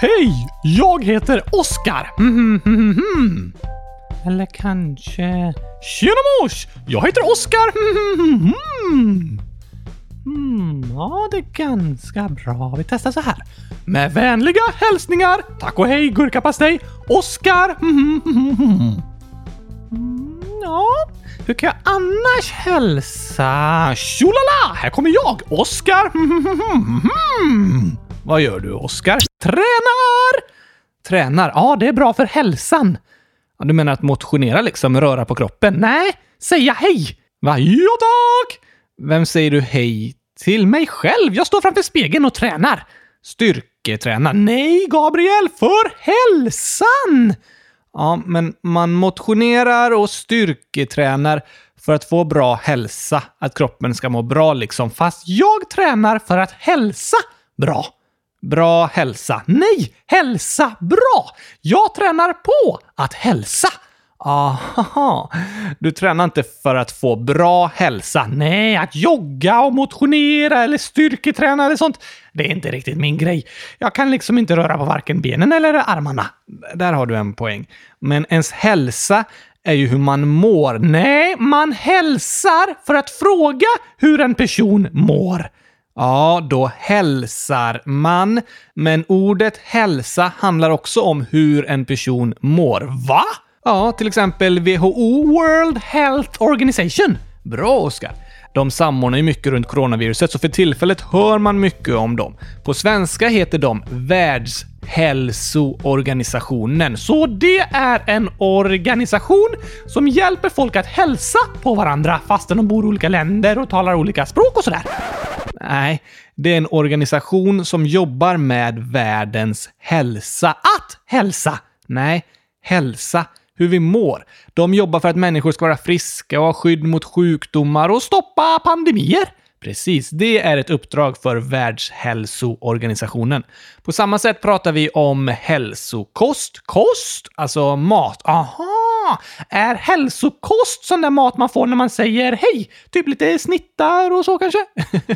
Hej! Jag heter Oskar. Eller kanske... Tjena mors! Jag heter Oskar. Hmm, ja, det är ganska bra. Vi testar så här. Med vänliga hälsningar. Tack och hej gurkapastej. Oskar. Mm, Ja, hur kan jag annars hälsa? Tjolala! Här kommer jag, Oskar. Mhm. Vad gör du, Oskar? Tränar! Tränar? Ja, det är bra för hälsan. Ja, du menar att motionera liksom, röra på kroppen? Nej, säga hej! Va? Ja, tack! Vem säger du hej till? Mig själv. Jag står framför spegeln och tränar. Styrketränar? Nej, Gabriel, för hälsan! Ja, men man motionerar och styrketränar för att få bra hälsa. Att kroppen ska må bra liksom. Fast jag tränar för att hälsa bra. Bra hälsa. Nej, hälsa bra! Jag tränar på att hälsa. Aha, du tränar inte för att få bra hälsa. Nej, att jogga och motionera eller styrketräna eller sånt, det är inte riktigt min grej. Jag kan liksom inte röra på varken benen eller armarna. Där har du en poäng. Men ens hälsa är ju hur man mår. Nej, man hälsar för att fråga hur en person mår. Ja, då hälsar man. Men ordet hälsa handlar också om hur en person mår. Va? Ja, till exempel WHO, World Health Organization. Bra, Oskar. De samordnar ju mycket runt coronaviruset, så för tillfället hör man mycket om dem. På svenska heter de Världshälsoorganisationen. Så det är en organisation som hjälper folk att hälsa på varandra fastän de bor i olika länder och talar olika språk och sådär. Nej, det är en organisation som jobbar med världens hälsa. Att hälsa! Nej, hälsa. Hur vi mår. De jobbar för att människor ska vara friska och ha skydd mot sjukdomar och stoppa pandemier. Precis, det är ett uppdrag för Världshälsoorganisationen. På samma sätt pratar vi om hälsokost. Kost, alltså mat. Aha! Är hälsokost sån där mat man får när man säger hej? Typ lite snittar och så kanske?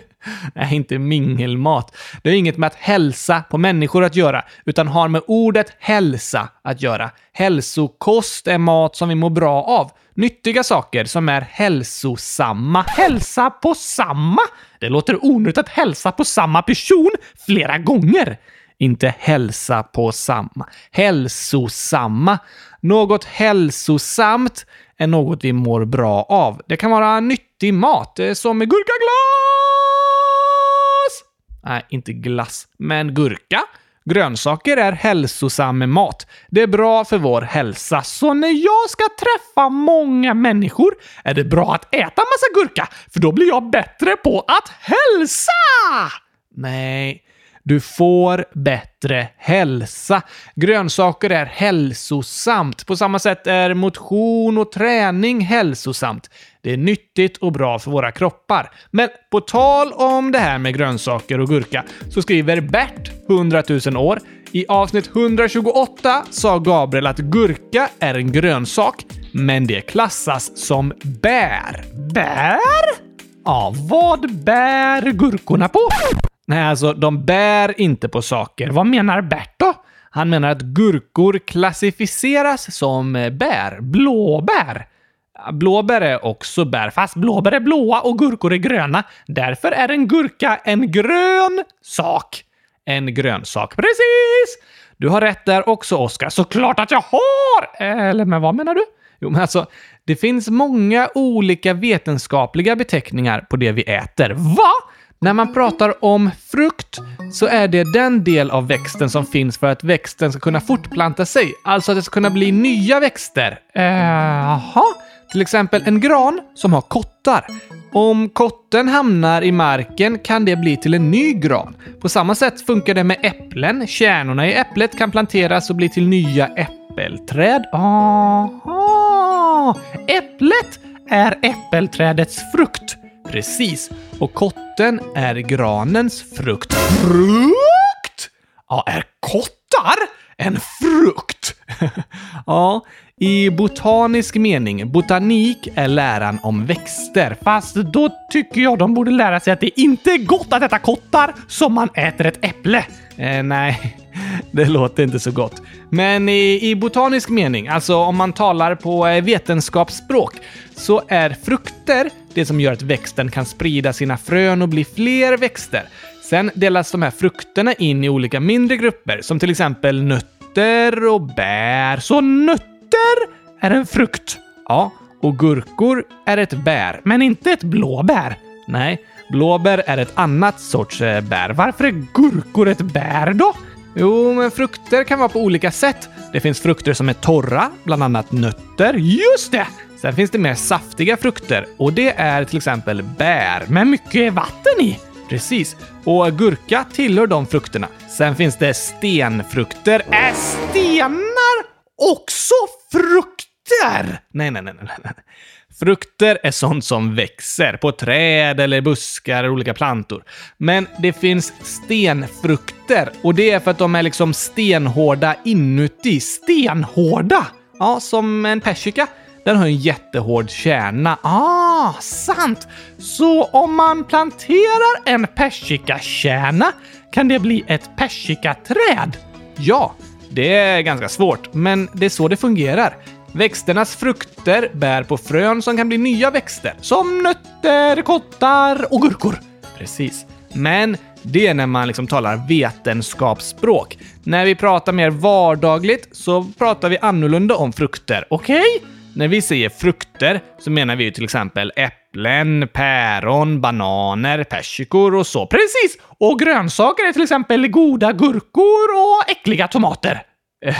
Nej, inte mingelmat. Det har inget med att hälsa på människor att göra, utan har med ordet hälsa att göra. Hälsokost är mat som vi mår bra av. Nyttiga saker som är hälsosamma. Hälsa på samma? Det låter onödigt att hälsa på samma person flera gånger. Inte hälsa på samma. Hälsosamma. Något hälsosamt är något vi mår bra av. Det kan vara nyttig mat, eh, som gurkaglass! Nej, inte glass, men gurka. Grönsaker är hälsosam mat. Det är bra för vår hälsa, så när jag ska träffa många människor är det bra att äta massa gurka, för då blir jag bättre på att hälsa! Nej, du får bättre hälsa. Grönsaker är hälsosamt. På samma sätt är motion och träning hälsosamt. Det är nyttigt och bra för våra kroppar. Men på tal om det här med grönsaker och gurka så skriver Bert, 100 000 år, i avsnitt 128 sa Gabriel att gurka är en grönsak, men det klassas som bär. Bär? Ja, vad bär gurkorna på? Nej, alltså de bär inte på saker. Vad menar Bert då? Han menar att gurkor klassificeras som eh, bär. Blåbär. Blåbär är också bär, fast blåbär är blåa och gurkor är gröna. Därför är en gurka en grön sak. En grönsak, precis! Du har rätt där också, Oskar. Såklart att jag har! Eller men vad menar du? Jo, men alltså, det finns många olika vetenskapliga beteckningar på det vi äter. Va? När man pratar om frukt så är det den del av växten som finns för att växten ska kunna fortplanta sig. Alltså att det ska kunna bli nya växter. Eh, Jaha? Till exempel en gran som har kottar. Om kotten hamnar i marken kan det bli till en ny gran. På samma sätt funkar det med äpplen. Kärnorna i äpplet kan planteras och bli till nya äppelträd. Aha! Äpplet är äppelträdets frukt. Precis. Och kotten är granens frukt. Frukt? Ja, är kottar en frukt? ja, i botanisk mening, botanik är läran om växter. Fast då tycker jag de borde lära sig att det inte är gott att äta kottar som man äter ett äpple. Eh, nej, det låter inte så gott. Men i, i botanisk mening, alltså om man talar på eh, vetenskapsspråk, så är frukter det som gör att växten kan sprida sina frön och bli fler växter. Sen delas de här frukterna in i olika mindre grupper, som till exempel nötter och bär. Så nötter är en frukt? Ja, och gurkor är ett bär. Men inte ett blåbär? Nej, blåbär är ett annat sorts eh, bär. Varför är gurkor ett bär då? Jo, men frukter kan vara på olika sätt. Det finns frukter som är torra, bland annat nötter. Just det! Sen finns det mer saftiga frukter och det är till exempel bär. Med mycket vatten i. Precis. Och gurka tillhör de frukterna. Sen finns det stenfrukter. Är stenar också frukter? Nej, nej, nej, nej. Frukter är sånt som växer på träd eller buskar eller olika plantor. Men det finns stenfrukter och det är för att de är liksom stenhårda inuti. Stenhårda? Ja, som en persika. Den har en jättehård kärna. Ah, sant! Så om man planterar en persikakärna kan det bli ett persikaträd? Ja, det är ganska svårt, men det är så det fungerar. Växternas frukter bär på frön som kan bli nya växter. Som nötter, kottar och gurkor. Precis. Men det är när man liksom talar vetenskapsspråk. När vi pratar mer vardagligt så pratar vi annorlunda om frukter. Okej? Okay? När vi säger frukter så menar vi ju till exempel äpplen, päron, bananer, persikor och så. Precis! Och grönsaker är till exempel goda gurkor och äckliga tomater.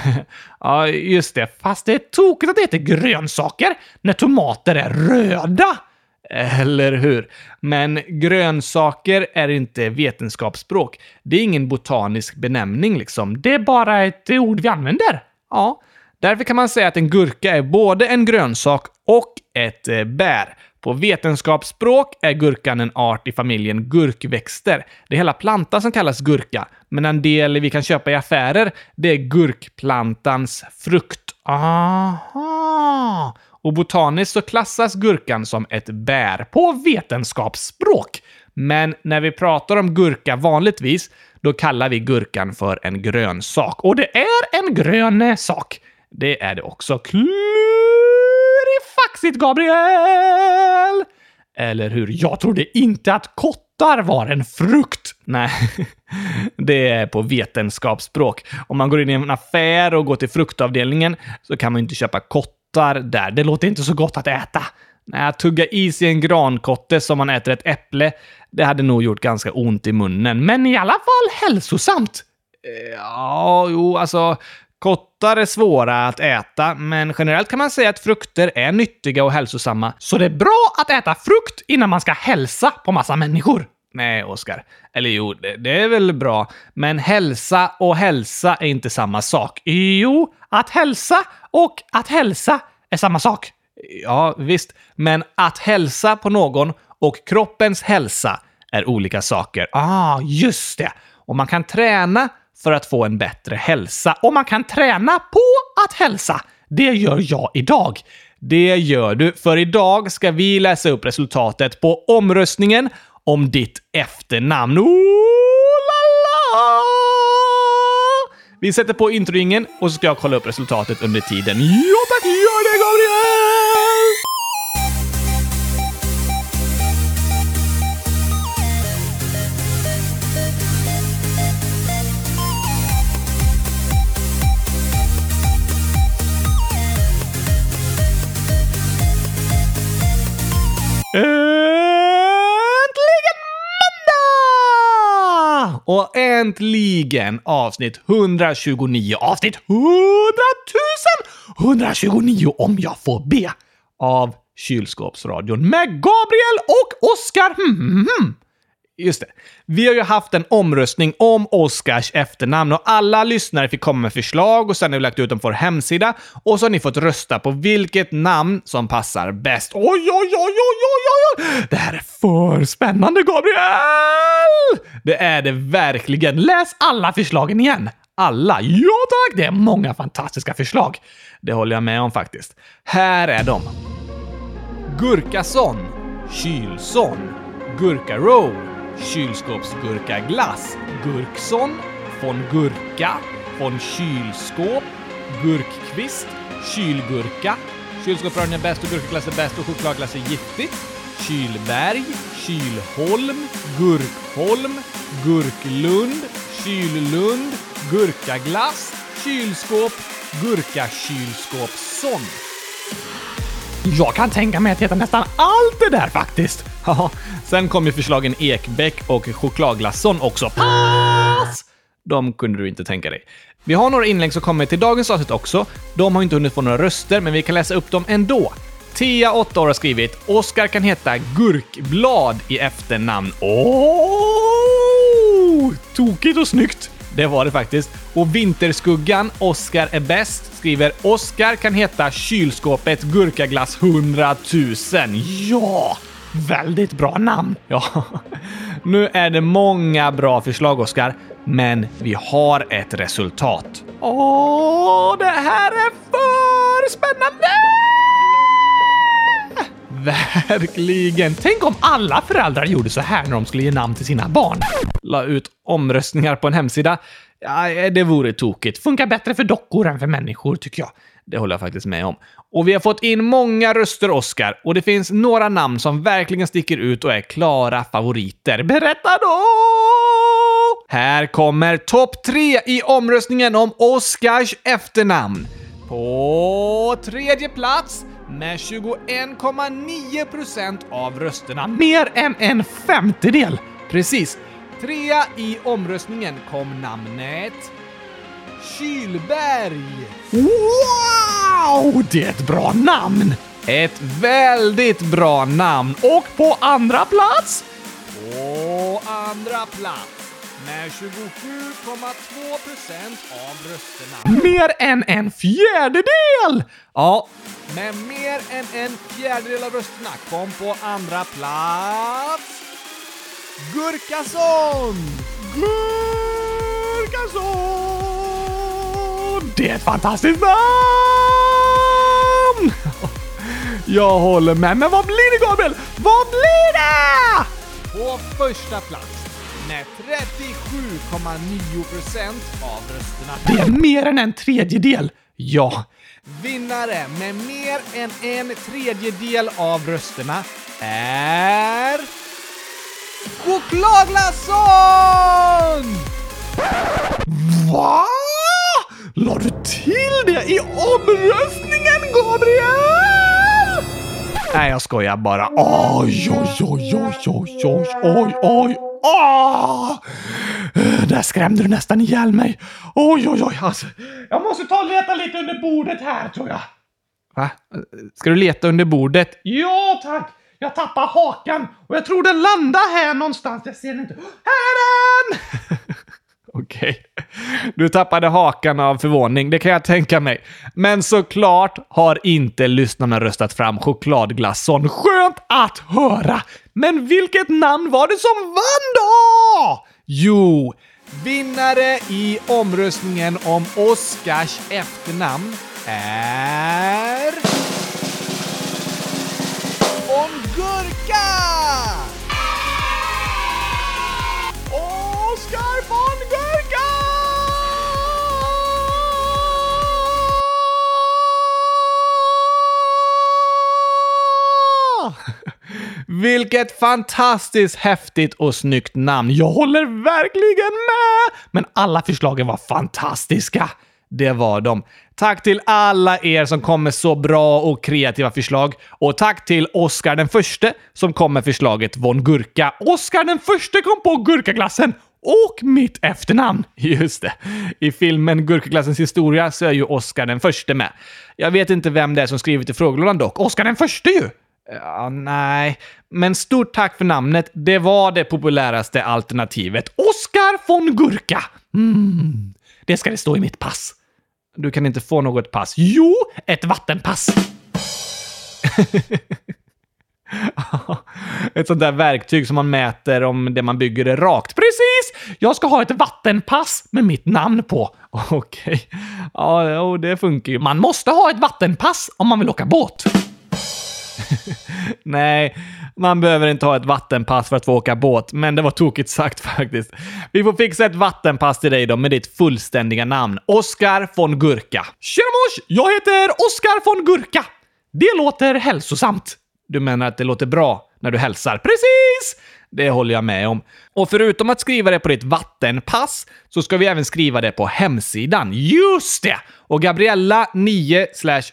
ja, just det. Fast det är tokigt att det heter grönsaker när tomater är röda. Eller hur? Men grönsaker är inte vetenskapsspråk. Det är ingen botanisk benämning liksom. Det är bara ett ord vi använder. Ja, därför kan man säga att en gurka är både en grönsak och ett eh, bär. På vetenskapsspråk är gurkan en art i familjen gurkväxter. Det är hela plantan som kallas gurka, men en del vi kan köpa i affärer, det är gurkplantans frukt. Aha! Och botaniskt så klassas gurkan som ett bär på vetenskapsspråk. Men när vi pratar om gurka vanligtvis, då kallar vi gurkan för en grönsak. Och det är en grön sak. Det är det också. Klurifaxigt, Gabriel! Eller hur? Jag trodde inte att kottar var en frukt. Nej, det är på vetenskapsspråk. Om man går in i en affär och går till fruktavdelningen så kan man inte köpa kottar där. Det låter inte så gott att äta. Nej, att tugga i sig en grankotte som man äter ett äpple, det hade nog gjort ganska ont i munnen. Men i alla fall hälsosamt. Eh, ja, jo, alltså Kottar är svåra att äta, men generellt kan man säga att frukter är nyttiga och hälsosamma. Så det är bra att äta frukt innan man ska hälsa på massa människor? Nej, Oskar. Eller jo, det, det, är väl bra. Men hälsa och hälsa är inte samma sak. Jo, att hälsa och att hälsa är samma sak. Ja, visst. Men att hälsa på någon och kroppens hälsa är olika saker. Ah, just det. Och man kan träna för att få en bättre hälsa. Och man kan träna på att hälsa. Det gör jag idag. Det gör du, för idag ska vi läsa upp resultatet på omröstningen om ditt efternamn. Ooh, la, la. Vi sätter på introingen och så ska jag kolla upp resultatet under tiden. Ja tack, gör det Gabriel! Och äntligen avsnitt 129. Avsnitt 100 000! 129 om jag får be. Av Kylskåpsradion med Gabriel och Oskar. Mm hmm, hmm, -hmm. Just det. Vi har ju haft en omröstning om Oscars efternamn och alla lyssnare fick komma med förslag och sen har vi lagt ut dem på vår hemsida och så har ni fått rösta på vilket namn som passar bäst. Oj, oj, oj, oj, oj! Det här är för spännande, Gabriel! Det är det verkligen. Läs alla förslagen igen. alla. Ja tack! Det är många fantastiska förslag. Det håller jag med om faktiskt. Här är de. Gurkason, kylson, gurkaroll, kylskåpsgurkaglass, gurkson, von gurka, von kylskåp, gurkkvist, kylgurka, kylskåpsrören är bäst och gurkaglass är bäst och chokladglass är giftigt, kylberg, kylholm, gurkholm, gurklund, kyllund, gurkaglass, kylskåp, gurkakylskåpsson. Jag kan tänka mig att heta nästan allt det där faktiskt. Ja, sen kom ju förslagen Ekbäck och chokladglasson också. Pass! De kunde du inte tänka dig. Vi har några inlägg som kommer till dagens avsnitt också. De har inte hunnit få några röster, men vi kan läsa upp dem ändå. Tia, 8 år, har skrivit Oskar kan heta Gurkblad i efternamn. Åh! Tokigt och snyggt. Det var det faktiskt. Och Vinterskuggan, Oskar är bäst, skriver Oskar kan heta kylskåpet Gurkaglass 100 000. Ja! Väldigt bra namn. Ja, nu är det många bra förslag, Oskar, men vi har ett resultat. Åh, det här är för spännande! Verkligen! Tänk om alla föräldrar gjorde så här när de skulle ge namn till sina barn. La ut omröstningar på en hemsida. Ja, det vore tokigt. Funkar bättre för dockor än för människor, tycker jag. Det håller jag faktiskt med om. Och vi har fått in många röster, Oscar, och det finns några namn som verkligen sticker ut och är klara favoriter. Berätta då! Här kommer topp tre i omröstningen om Oscars efternamn. På tredje plats med 21,9 procent av rösterna. Mer än en femtedel! Precis. Trea i omröstningen kom namnet Kylberg. Wow! Det är ett bra namn! Ett väldigt bra namn. Och på andra plats? På andra plats med 27,2 procent av rösterna. Mer än en fjärdedel! Ja, med mer än en fjärdedel av rösterna kom på andra plats Gurkason! Gurkason! Det är ett fantastiskt namn! Jag håller med, men vad blir det Gabriel? Vad blir det? På första plats med 37,9 procent av rösterna. Det är mer än en tredjedel. Ja. Vinnare med mer än en tredjedel av rösterna är... Chokladglasson! Va? La du till det i omröstningen, Gabriel? Nej, jag skojar bara. Oj, oj, oj, oj, oj, oj, oj, oj, Åh! Där skrämde du nästan ihjäl mig. Oj, oj, oj. Alltså, jag måste ta och leta lite under bordet här, tror jag. Va? Ska du leta under bordet? Ja, tack. Jag tappar hakan och jag tror den landar här någonstans. Jag ser den inte. Här är den! Okej. Du tappade hakan av förvåning, det kan jag tänka mig. Men såklart har inte lyssnarna röstat fram chokladglasson. Skönt att höra! Men vilket namn var det som vann då? Jo, vinnare i omröstningen om Oscars efternamn är... Om Gurka! Oscar Vilket fantastiskt häftigt och snyggt namn. Jag håller verkligen med! Men alla förslagen var fantastiska. Det var de. Tack till alla er som kom med så bra och kreativa förslag. Och tack till Oscar den förste som kom med förslaget Von Gurka. Oscar den förste kom på gurkaglassen och mitt efternamn. Just det. I filmen Gurkaglassens historia så är ju Oscar den förste med. Jag vet inte vem det är som skrivit i frågelådan dock. Oscar den förste ju! Ja, nej. Men stort tack för namnet. Det var det populäraste alternativet. Oscar von Gurka! Mm. Det ska det stå i mitt pass. Du kan inte få något pass. Jo, ett vattenpass! ett sånt där verktyg som man mäter om det man bygger är rakt. Precis! Jag ska ha ett vattenpass med mitt namn på. Okej. Ja, det funkar ju. Man måste ha ett vattenpass om man vill åka båt. Nej, man behöver inte ha ett vattenpass för att få åka båt, men det var tokigt sagt faktiskt. Vi får fixa ett vattenpass till dig då med ditt fullständiga namn. Oskar von Gurka. Tjena mors! Jag heter Oskar von Gurka. Det låter hälsosamt. Du menar att det låter bra när du hälsar? Precis! Det håller jag med om. Och förutom att skriva det på ditt vattenpass så ska vi även skriva det på hemsidan. Just det! Och Gabriella, 9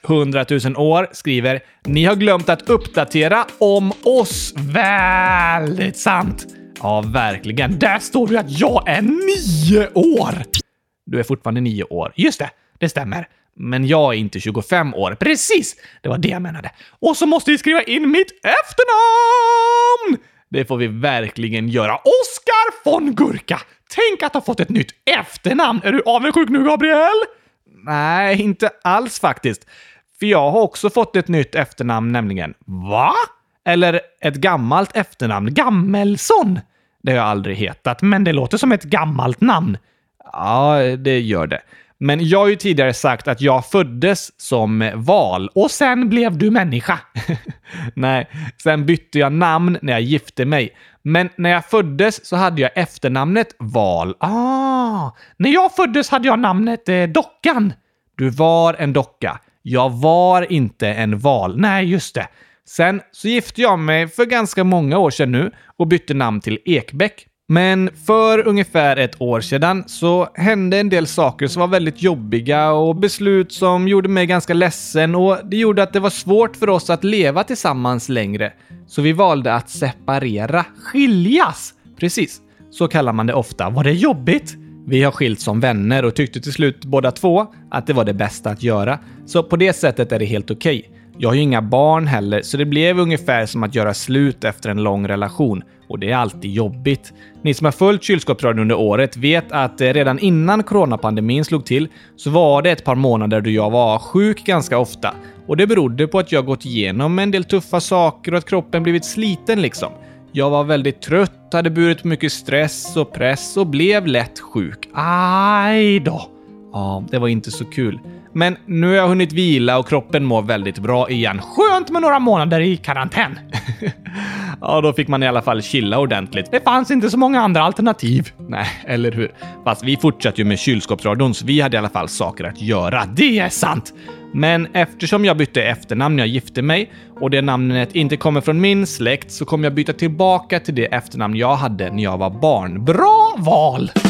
100 000 år, skriver “Ni har glömt att uppdatera om oss.” Väldigt sant! Ja, verkligen. Där står det att jag är nio år! Du är fortfarande nio år. Just det, det stämmer. Men jag är inte 25 år. Precis! Det var det jag menade. Och så måste vi skriva in mitt efternamn! Det får vi verkligen göra. Oskar von Gurka! Tänk att ha fått ett nytt efternamn! Är du avundsjuk nu, Gabriel? Nej, inte alls faktiskt. För jag har också fått ett nytt efternamn nämligen. Va? Eller ett gammalt efternamn. Gammelsson? Det har jag aldrig hetat. Men det låter som ett gammalt namn. Ja, det gör det. Men jag har ju tidigare sagt att jag föddes som val. Och sen blev du människa. Nej, sen bytte jag namn när jag gifte mig. Men när jag föddes så hade jag efternamnet Val. Ah, när jag föddes hade jag namnet eh, Dockan. Du var en docka. Jag var inte en val. Nej, just det. Sen så gifte jag mig för ganska många år sedan nu och bytte namn till Ekbäck. Men för ungefär ett år sedan så hände en del saker som var väldigt jobbiga och beslut som gjorde mig ganska ledsen och det gjorde att det var svårt för oss att leva tillsammans längre. Så vi valde att separera. Skiljas? Precis, så kallar man det ofta. Var det jobbigt? Vi har skilt som vänner och tyckte till slut båda två att det var det bästa att göra. Så på det sättet är det helt okej. Okay. Jag har ju inga barn heller, så det blev ungefär som att göra slut efter en lång relation. Och det är alltid jobbigt. Ni som har följt kylskåpsradion under året vet att eh, redan innan coronapandemin slog till så var det ett par månader då jag var sjuk ganska ofta. Och det berodde på att jag gått igenom en del tuffa saker och att kroppen blivit sliten liksom. Jag var väldigt trött, hade burit mycket stress och press och blev lätt sjuk. Aj då! Ja, det var inte så kul. Men nu har jag hunnit vila och kroppen mår väldigt bra igen. Skönt med några månader i karantän. ja, då fick man i alla fall chilla ordentligt. Det fanns inte så många andra alternativ. Nej, eller hur? Fast vi fortsatte ju med kylskåpsradion, så vi hade i alla fall saker att göra. Det är sant! Men eftersom jag bytte efternamn när jag gifte mig och det namnet inte kommer från min släkt så kommer jag byta tillbaka till det efternamn jag hade när jag var barn. Bra val!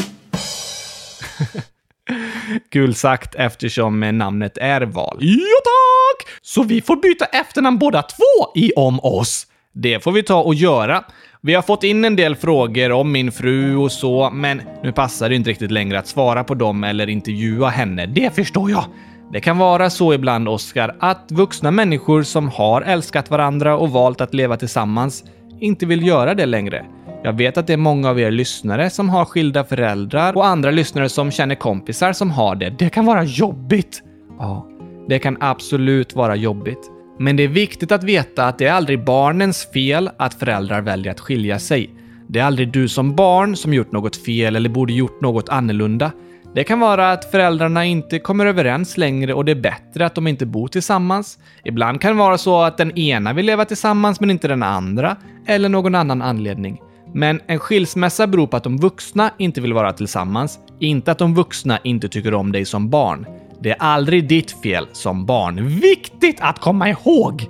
Kul sagt eftersom namnet är Val. Ja tack! Så vi får byta efternamn båda två i Om oss. Det får vi ta och göra. Vi har fått in en del frågor om min fru och så, men nu passar det inte riktigt längre att svara på dem eller intervjua henne. Det förstår jag. Det kan vara så ibland, Oskar, att vuxna människor som har älskat varandra och valt att leva tillsammans inte vill göra det längre. Jag vet att det är många av er lyssnare som har skilda föräldrar och andra lyssnare som känner kompisar som har det. Det kan vara jobbigt. Ja, det kan absolut vara jobbigt. Men det är viktigt att veta att det är aldrig barnens fel att föräldrar väljer att skilja sig. Det är aldrig du som barn som gjort något fel eller borde gjort något annorlunda. Det kan vara att föräldrarna inte kommer överens längre och det är bättre att de inte bor tillsammans. Ibland kan det vara så att den ena vill leva tillsammans men inte den andra, eller någon annan anledning. Men en skilsmässa beror på att de vuxna inte vill vara tillsammans, inte att de vuxna inte tycker om dig som barn. Det är aldrig ditt fel som barn. Viktigt att komma ihåg!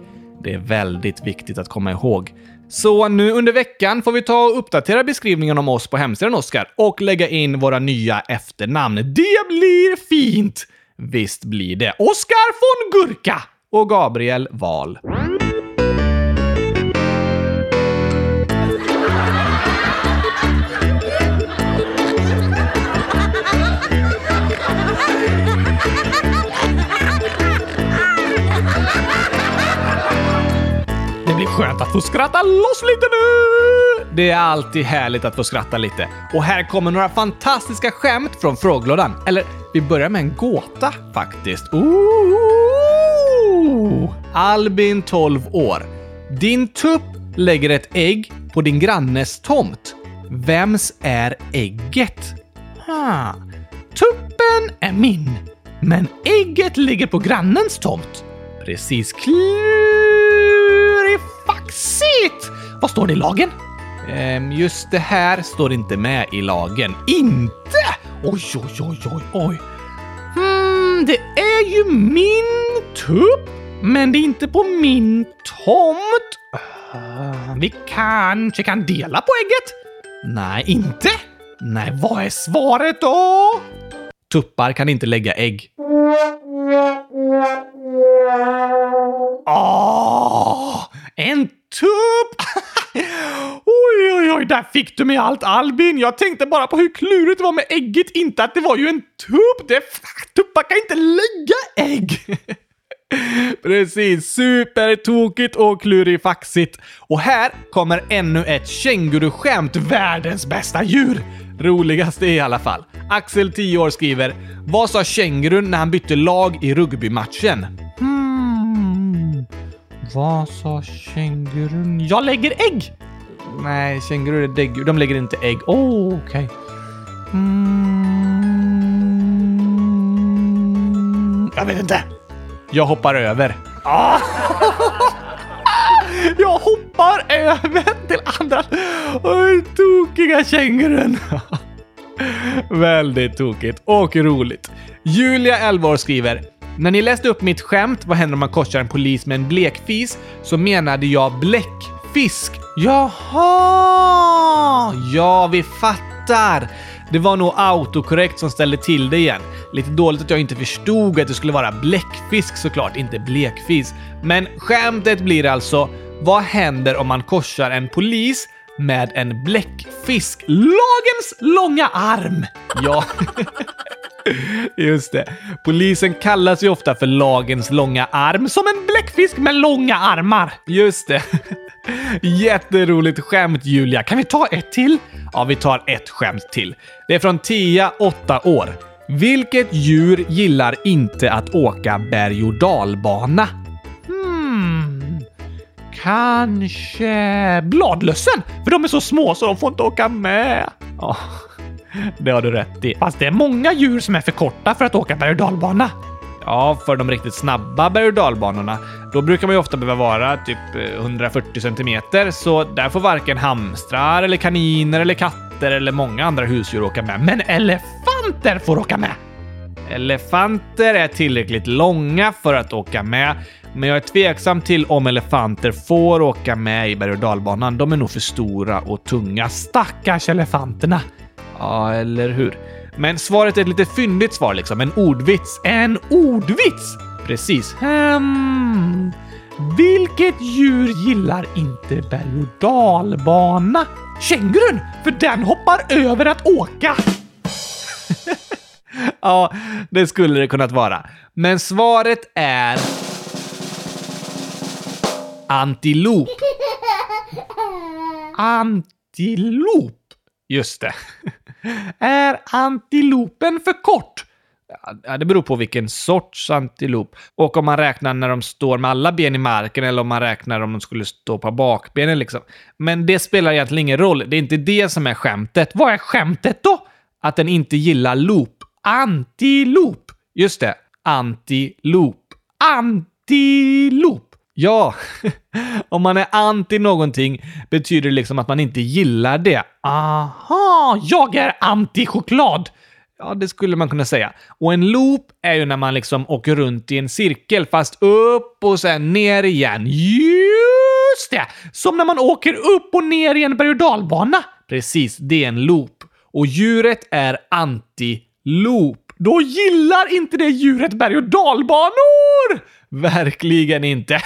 Det är väldigt viktigt att komma ihåg. Så nu under veckan får vi ta och uppdatera beskrivningen om oss på hemsidan, Oskar, och lägga in våra nya efternamn. Det blir fint! Visst blir det. Oskar von Gurka och Gabriel Wahl. Det blir skönt att få skratta loss lite nu! Det är alltid härligt att få skratta lite. Och här kommer några fantastiska skämt från frågelådan. Eller, vi börjar med en gåta faktiskt. Ooh! Albin, 12 år. Din tupp lägger ett ägg på din grannes tomt. Vems är ägget? Ha. Tuppen är min, men ägget ligger på grannens tomt. Precis. Klurifaxigt! Vad står det i lagen? Ehm, just det här står inte med i lagen. Inte? Oj, oj, oj, oj, oj. Hmm, det är ju min tupp, men det är inte på min tomt. Uh, vi kanske kan dela på ägget? Nej, inte? Nej, vad är svaret då? Tuppar kan inte lägga ägg. Åh, en tupp! oj, oj, oj, där fick du mig allt Albin. Jag tänkte bara på hur klurigt det var med ägget, inte att det var ju en tupp. Det, tuppar kan inte lägga ägg. Precis, supertokigt och klurifaxigt. Och här kommer ännu ett känguruskämt, världens bästa djur. Roligaste i alla fall. Axel, 10 år, skriver “Vad sa kängurun när han bytte lag i rugbymatchen?” Hmm. Vad sa kängurun? Jag lägger ägg! Nej, kängurur är däggdjur. De lägger inte ägg. Oh, okej. Okay. Mm. Jag vet inte. Jag hoppar över. Ah. Jag hoppar över till andra. Oj, tokiga kängurun. Väldigt tokigt och roligt. Julia, 11 år, skriver när ni läste upp mitt skämt “Vad händer om man korsar en polis med en blekfis?” så menade jag bläckfisk. Jaha! Ja, vi fattar. Det var nog autokorrekt som ställde till det igen. Lite dåligt att jag inte förstod att det skulle vara bläckfisk såklart, inte blekfis. Men skämtet blir alltså vad händer om man korsar en polis med en bläckfisk? Lagens långa arm! Ja. Just det. Polisen kallas ju ofta för lagens långa arm, som en bläckfisk med långa armar. Just det. Jätteroligt skämt Julia. Kan vi ta ett till? Ja, vi tar ett skämt till. Det är från Tia, 8 år. Vilket djur gillar inte att åka berg och dalbana? Kanske bladlössen? För de är så små så de får inte åka med. Ja, det har du rätt i. Fast det är många djur som är för korta för att åka berg och dalbana. Ja, för de riktigt snabba berg och dalbanorna, då brukar man ju ofta behöva vara typ 140 centimeter, så där får varken hamstrar eller kaniner eller katter eller många andra husdjur åka med. Men elefanter får åka med! Elefanter är tillräckligt långa för att åka med, men jag är tveksam till om elefanter får åka med i berg och dalbanan. De är nog för stora och tunga. Stackars elefanterna! Ja, eller hur? Men svaret är ett lite fyndigt svar liksom. En ordvits. En ordvits? Precis. Hmm. Vilket djur gillar inte berg och dalbana? Kängurun! För den hoppar över att åka! ja, det skulle det kunnat vara. Men svaret är... Antilop. Antilop? Just det. Är antilopen för kort? Ja, det beror på vilken sorts antilop. Och om man räknar när de står med alla ben i marken eller om man räknar om de skulle stå på bakbenen liksom. Men det spelar egentligen ingen roll. Det är inte det som är skämtet. Vad är skämtet då? Att den inte gillar loop. Antilop! Just det. Antilop. Antilop! Ja, om man är anti någonting betyder det liksom att man inte gillar det. Aha, jag är anti-choklad! Ja, det skulle man kunna säga. Och en loop är ju när man liksom åker runt i en cirkel, fast upp och sen ner igen. Just det! Som när man åker upp och ner i en berg och dalbana. Precis, det är en loop. Och djuret är anti-loop. Då gillar inte det djuret berg och dalbanor! Verkligen inte.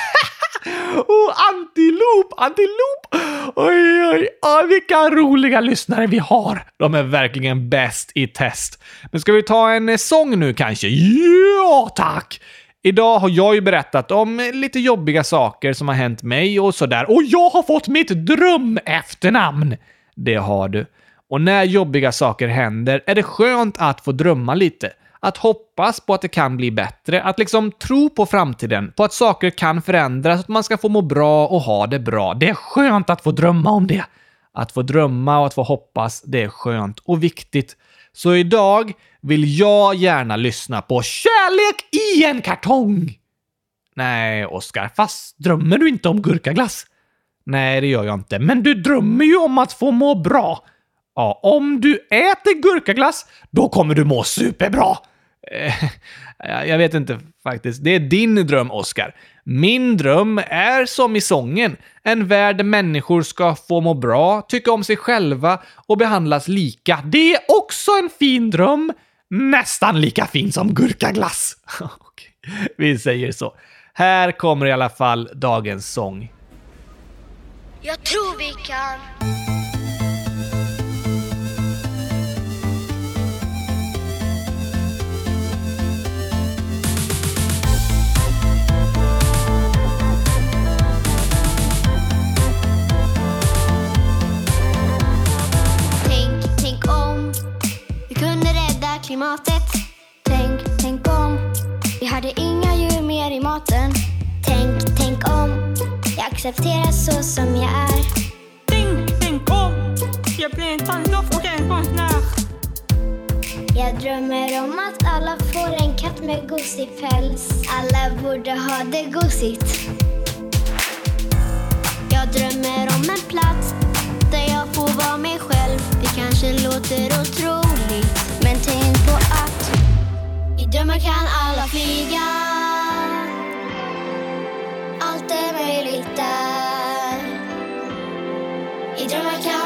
oh, antilop, antilop! Oj, oj, oj, vilka roliga lyssnare vi har. De är verkligen bäst i test. Men ska vi ta en sång nu kanske? Ja, tack! Idag har jag ju berättat om lite jobbiga saker som har hänt mig och sådär. Och jag har fått mitt dröm-efternamn! Det har du. Och när jobbiga saker händer är det skönt att få drömma lite. Att hoppas på att det kan bli bättre, att liksom tro på framtiden, på att saker kan förändras, att man ska få må bra och ha det bra. Det är skönt att få drömma om det. Att få drömma och att få hoppas, det är skönt och viktigt. Så idag vill jag gärna lyssna på Kärlek i en kartong. Nej, Oskar, fast drömmer du inte om gurkaglass? Nej, det gör jag inte. Men du drömmer ju om att få må bra. Ja, om du äter gurkaglass, då kommer du må superbra. Eh, jag vet inte faktiskt. Det är din dröm, Oscar. Min dröm är som i sången. En värld där människor ska få må bra, tycka om sig själva och behandlas lika. Det är också en fin dröm. Nästan lika fin som gurkaglass. Vi säger så. Här kommer i alla fall dagens sång. Jag tror vi kan klimatet. Tänk, tänk om. Vi hade inga djur mer i maten. Tänk, tänk om. Jag accepteras så som jag är. Tänk, tänk om. Jag blir en tandlock och en konstnär. Jag drömmer om att alla får en katt med gosig päls Alla borde ha det gosigt. Jag drömmer om en plats där jag får vara mig själv. Det kanske låter otroligt i drömmar kan alla flyga. Allt är möjligt där. I drömmar kan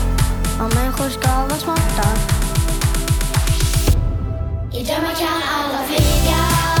och människor ska vara smarta. I drömmar kan alla flyga.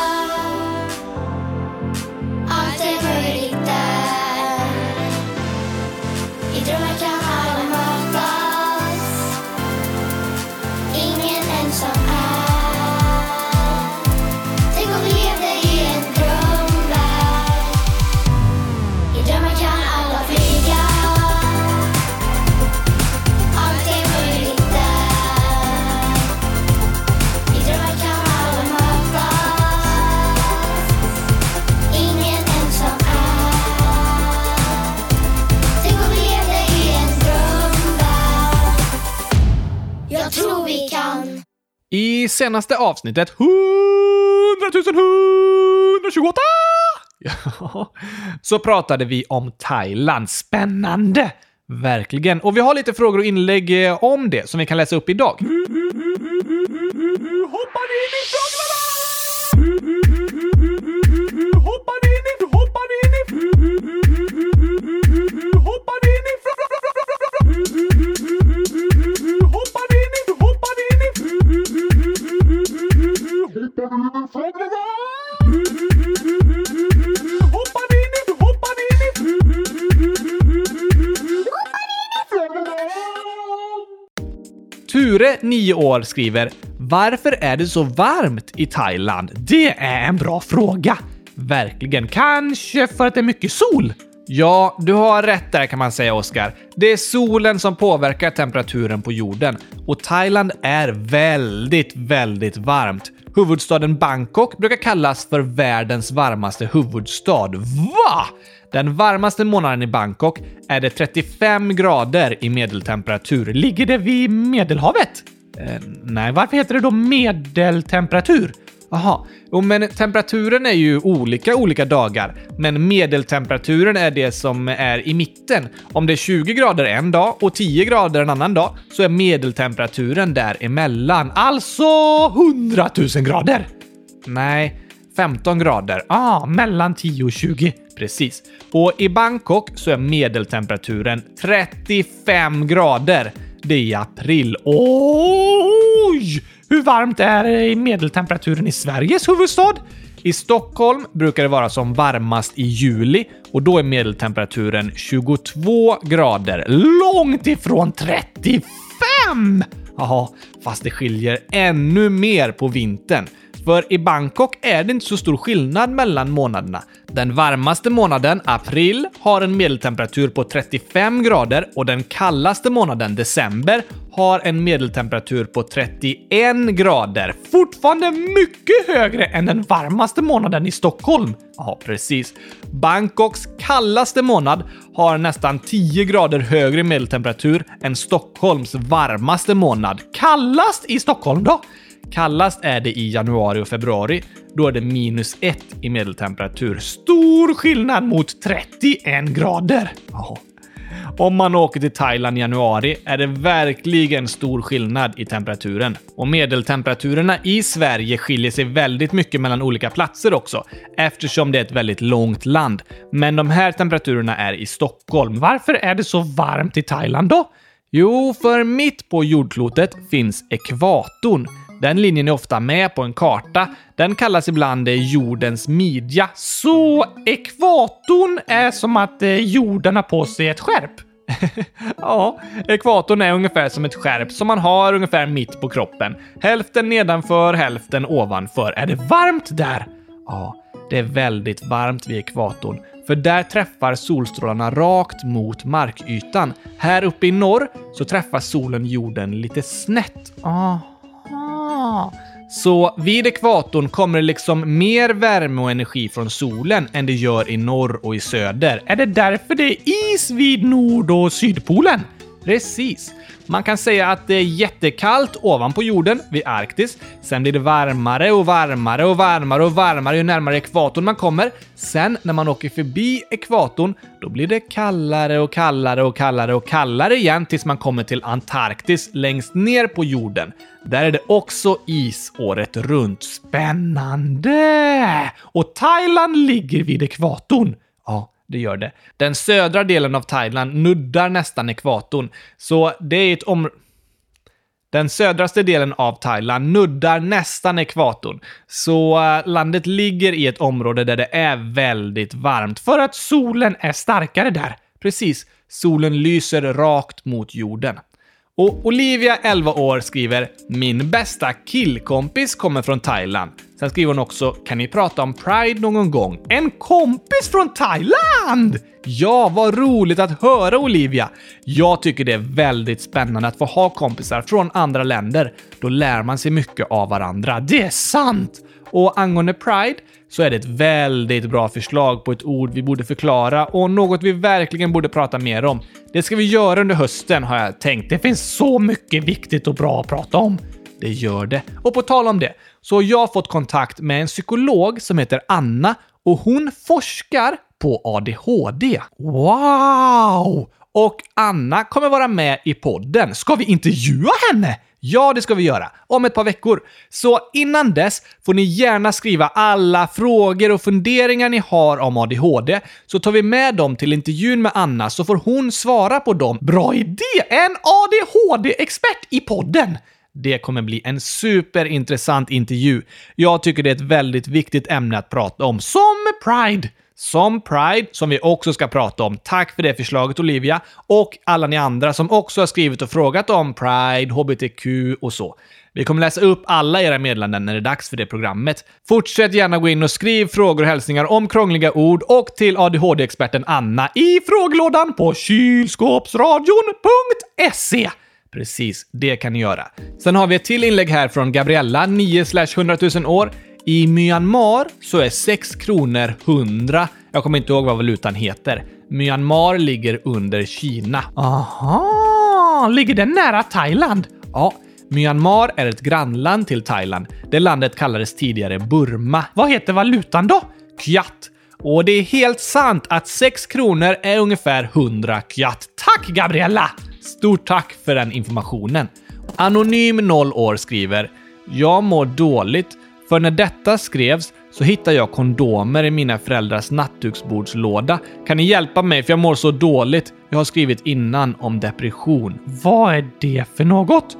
senaste avsnittet 100 128 ja, så pratade vi om Thailand. Spännande! Verkligen. Och vi har lite frågor och inlägg eh, om det som vi kan läsa upp idag. Hoppar in i frågorna! Hoppar in i... Hoppar in i... Ture, 9 år, skriver “Varför är det så varmt i Thailand?” Det är en bra fråga. Verkligen. Kanske för att det är mycket sol? Ja, du har rätt där kan man säga, Oskar. Det är solen som påverkar temperaturen på jorden. Och Thailand är väldigt, väldigt varmt. Huvudstaden Bangkok brukar kallas för världens varmaste huvudstad. Va? Den varmaste månaden i Bangkok är det 35 grader i medeltemperatur. Ligger det vid Medelhavet? Eh, nej, varför heter det då medeltemperatur? Jaha, men temperaturen är ju olika olika dagar. Men medeltemperaturen är det som är i mitten. Om det är 20 grader en dag och 10 grader en annan dag så är medeltemperaturen däremellan. Alltså 100 000 grader! Nej, 15 grader. Ah, mellan 10 och 20. Precis. Och i Bangkok så är medeltemperaturen 35 grader. Det är i april. Oj! Hur varmt är medeltemperaturen i Sveriges huvudstad? I Stockholm brukar det vara som varmast i juli och då är medeltemperaturen 22 grader. Långt ifrån 35! Jaha, fast det skiljer ännu mer på vintern. För i Bangkok är det inte så stor skillnad mellan månaderna. Den varmaste månaden, april, har en medeltemperatur på 35 grader och den kallaste månaden, december, har en medeltemperatur på 31 grader. Fortfarande mycket högre än den varmaste månaden i Stockholm. Ja, precis. Bangkoks kallaste månad har nästan 10 grader högre medeltemperatur än Stockholms varmaste månad. Kallast i Stockholm då? Kallast är det i januari och februari. Då är det minus 1 i medeltemperatur. Stor skillnad mot 31 grader! Ja. Om man åker till Thailand i januari är det verkligen stor skillnad i temperaturen. Och medeltemperaturerna i Sverige skiljer sig väldigt mycket mellan olika platser också, eftersom det är ett väldigt långt land. Men de här temperaturerna är i Stockholm. Varför är det så varmt i Thailand då? Jo, för mitt på jordklotet finns ekvatorn. Den linjen är ofta med på en karta. Den kallas ibland eh, jordens midja. Så ekvatorn är som att eh, jorden har på sig ett skärp? ja, ekvatorn är ungefär som ett skärp som man har ungefär mitt på kroppen. Hälften nedanför, hälften ovanför. Är det varmt där? Ja, det är väldigt varmt vid ekvatorn. För där träffar solstrålarna rakt mot markytan. Här uppe i norr så träffar solen jorden lite snett. Aha. Så vid ekvatorn kommer det liksom mer värme och energi från solen än det gör i norr och i söder. Är det därför det är is vid nord och sydpolen? Precis. Man kan säga att det är jättekallt ovanpå jorden vid Arktis. Sen blir det varmare och varmare och varmare och varmare ju närmare ekvatorn man kommer. Sen när man åker förbi ekvatorn, då blir det kallare och kallare och kallare och kallare igen tills man kommer till Antarktis längst ner på jorden. Där är det också is året runt. Spännande! Och Thailand ligger vid ekvatorn. Det gör det. Den södra delen av Thailand nuddar nästan ekvatorn, så det är ett område... Den södraste delen av Thailand nuddar nästan ekvatorn, så eh, landet ligger i ett område där det är väldigt varmt för att solen är starkare där. Precis, solen lyser rakt mot jorden. Och Olivia, 11 år, skriver “Min bästa killkompis kommer från Thailand. Sen skriver hon också “Kan ni prata om Pride någon gång?” En kompis från Thailand! Ja, vad roligt att höra Olivia! Jag tycker det är väldigt spännande att få ha kompisar från andra länder. Då lär man sig mycket av varandra. Det är sant! Och angående Pride så är det ett väldigt bra förslag på ett ord vi borde förklara och något vi verkligen borde prata mer om. Det ska vi göra under hösten har jag tänkt. Det finns så mycket viktigt och bra att prata om. Det gör det. Och på tal om det, så har jag fått kontakt med en psykolog som heter Anna och hon forskar på ADHD. Wow! Och Anna kommer vara med i podden. Ska vi intervjua henne? Ja, det ska vi göra. Om ett par veckor. Så innan dess får ni gärna skriva alla frågor och funderingar ni har om ADHD, så tar vi med dem till intervjun med Anna så får hon svara på dem. Bra idé! En ADHD-expert i podden! Det kommer bli en superintressant intervju. Jag tycker det är ett väldigt viktigt ämne att prata om, som Pride. Som Pride, som vi också ska prata om. Tack för det förslaget Olivia. Och alla ni andra som också har skrivit och frågat om Pride, HBTQ och så. Vi kommer läsa upp alla era meddelanden när det är dags för det programmet. Fortsätt gärna gå in och skriv frågor och hälsningar om krångliga ord och till ADHD-experten Anna i frågelådan på kylskåpsradion.se. Precis, det kan ni göra. Sen har vi ett till inlägg här från Gabriella, 9 100 000 år. I Myanmar så är 6 kronor 100. Jag kommer inte ihåg vad valutan heter. Myanmar ligger under Kina. Aha! Ligger den nära Thailand? Ja, Myanmar är ett grannland till Thailand. Det landet kallades tidigare Burma. Vad heter valutan då? Kyat. Och det är helt sant att 6 kronor är ungefär 100 kyat. Tack Gabriella! Stort tack för den informationen. Anonym 0 år skriver “Jag mår dåligt, för när detta skrevs så hittade jag kondomer i mina föräldrars nattduksbordslåda. Kan ni hjälpa mig för jag mår så dåligt? Jag har skrivit innan om depression.” Vad är det för något?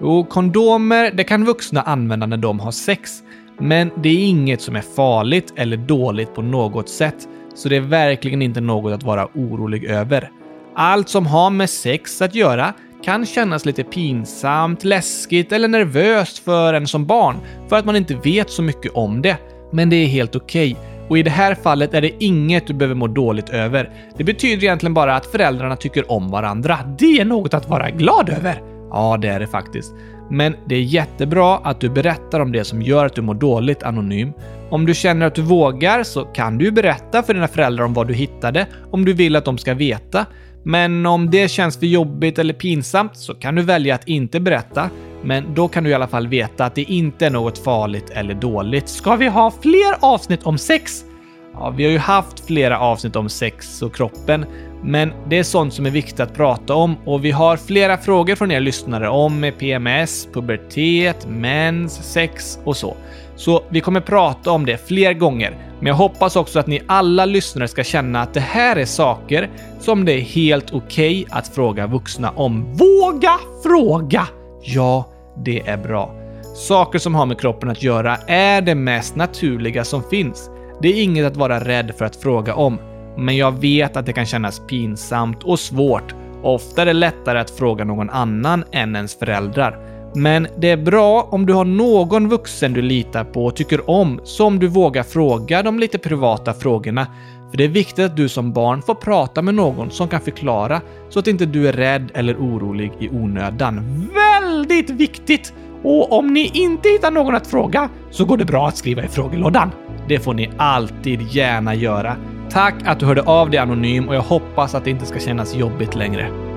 Jo, kondomer det kan vuxna använda när de har sex. Men det är inget som är farligt eller dåligt på något sätt, så det är verkligen inte något att vara orolig över. Allt som har med sex att göra kan kännas lite pinsamt, läskigt eller nervöst för en som barn för att man inte vet så mycket om det. Men det är helt okej. Okay. Och i det här fallet är det inget du behöver må dåligt över. Det betyder egentligen bara att föräldrarna tycker om varandra. Det är något att vara glad över! Ja, det är det faktiskt. Men det är jättebra att du berättar om det som gör att du mår dåligt anonym. Om du känner att du vågar så kan du berätta för dina föräldrar om vad du hittade, om du vill att de ska veta. Men om det känns för jobbigt eller pinsamt så kan du välja att inte berätta. Men då kan du i alla fall veta att det inte är något farligt eller dåligt. Ska vi ha fler avsnitt om sex? Ja, vi har ju haft flera avsnitt om sex och kroppen, men det är sånt som är viktigt att prata om och vi har flera frågor från er lyssnare om PMS, pubertet, mens, sex och så. Så vi kommer prata om det fler gånger, men jag hoppas också att ni alla lyssnare ska känna att det här är saker som det är helt okej okay att fråga vuxna om. Våga fråga! Ja, det är bra. Saker som har med kroppen att göra är det mest naturliga som finns. Det är inget att vara rädd för att fråga om, men jag vet att det kan kännas pinsamt och svårt. Ofta är det lättare att fråga någon annan än ens föräldrar. Men det är bra om du har någon vuxen du litar på och tycker om, som du vågar fråga de lite privata frågorna. För det är viktigt att du som barn får prata med någon som kan förklara, så att inte du är rädd eller orolig i onödan. Väldigt viktigt! Och om ni inte hittar någon att fråga så går det bra att skriva i frågelådan. Det får ni alltid gärna göra. Tack att du hörde av dig anonym och jag hoppas att det inte ska kännas jobbigt längre.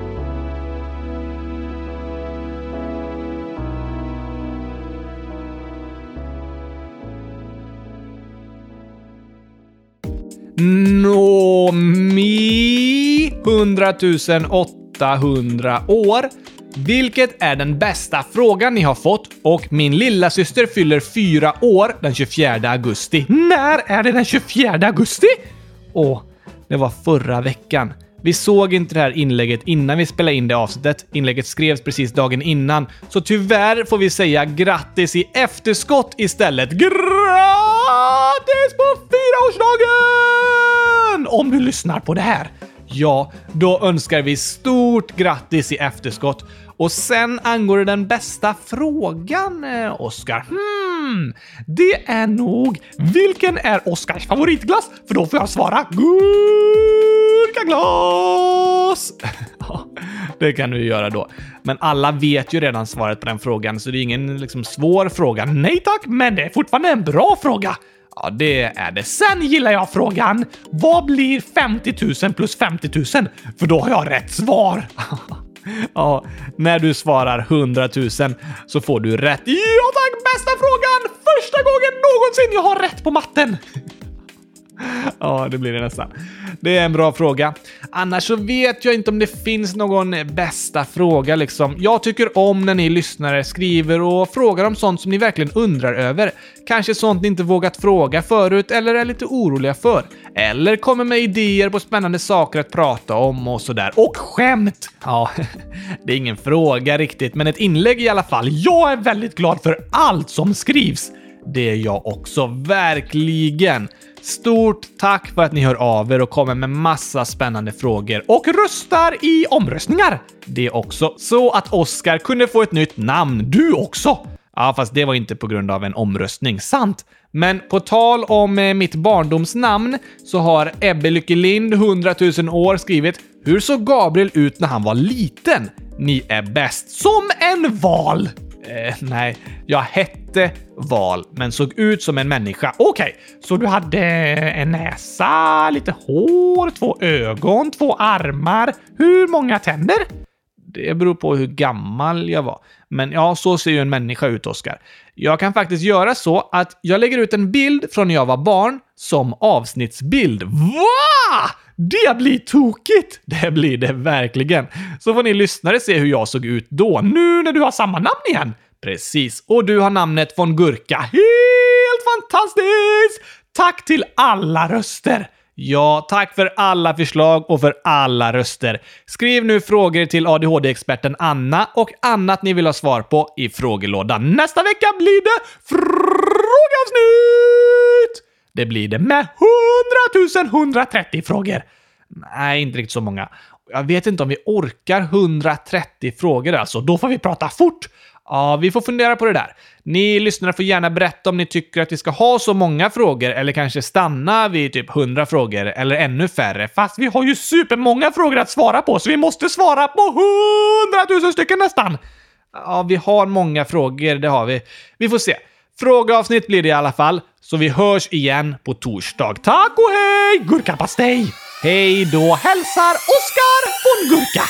Nomi 100 800 år. Vilket är den bästa frågan ni har fått? Och min lilla syster fyller fyra år den 24 augusti. När är det den 24 augusti? Åh, det var förra veckan. Vi såg inte det här inlägget innan vi spelade in det avsnittet. Inlägget skrevs precis dagen innan, så tyvärr får vi säga grattis i efterskott istället. Grattis Grattis på fyraårsdagen! Om du lyssnar på det här. Ja, då önskar vi stort grattis i efterskott. Och sen angår det den bästa frågan, eh, Oskar. Hmm det är nog... Vilken är Oskars favoritglass? För då får jag svara gurkaglass! Ja, det kan du göra då. Men alla vet ju redan svaret på den frågan, så det är ingen liksom, svår fråga. Nej tack, men det är fortfarande en bra fråga. Ja, det är det. Sen gillar jag frågan. Vad blir 50 000 plus 50 000? För då har jag rätt svar. Ja, när du svarar 100 000 så får du rätt. Ja tack, bästa frågan! Första gången någonsin jag har rätt på matten. Ja, det blir det nästan. Det är en bra fråga. Annars så vet jag inte om det finns någon bästa fråga liksom. Jag tycker om när ni lyssnare skriver och frågar om sånt som ni verkligen undrar över. Kanske sånt ni inte vågat fråga förut eller är lite oroliga för. Eller kommer med idéer på spännande saker att prata om och sådär. Och skämt! Ja, det är ingen fråga riktigt, men ett inlägg i alla fall. Jag är väldigt glad för allt som skrivs. Det är jag också, verkligen. Stort tack för att ni hör av er och kommer med massa spännande frågor och röstar i omröstningar. Det också, så att Oscar kunde få ett nytt namn. Du också! Ja, fast det var inte på grund av en omröstning. Sant. Men på tal om eh, mitt barndomsnamn så har Ebbe Lyckelind, 100 000 år, skrivit “Hur såg Gabriel ut när han var liten? Ni är bäst. Som en val!” Eh, nej, jag hette Val, men såg ut som en människa. Okej, så du hade en näsa, lite hår, två ögon, två armar. Hur många tänder? Det beror på hur gammal jag var. Men ja, så ser ju en människa ut, Oskar. Jag kan faktiskt göra så att jag lägger ut en bild från när jag var barn som avsnittsbild. Va? Det blir tokigt! Det blir det verkligen. Så får ni lyssnare se hur jag såg ut då, nu när du har samma namn igen. Precis, och du har namnet von Gurka. Helt fantastiskt! Tack till alla röster! Ja, tack för alla förslag och för alla röster. Skriv nu frågor till ADHD-experten Anna och annat ni vill ha svar på i frågelådan. Nästa vecka blir det frågeavsnitt! Det blir det med 100 130 frågor. Nej, inte riktigt så många. Jag vet inte om vi orkar 130 frågor alltså. Då får vi prata fort. Ja, vi får fundera på det där. Ni lyssnare får gärna berätta om ni tycker att vi ska ha så många frågor eller kanske stanna vid typ 100 frågor eller ännu färre. Fast vi har ju supermånga frågor att svara på, så vi måste svara på 100 000 stycken nästan. Ja, vi har många frågor, det har vi. Vi får se. Frågeavsnitt blir det i alla fall, så vi hörs igen på torsdag. Tack och hej! Gurkapastej! Hej då! Hälsar Oskar von Gurka!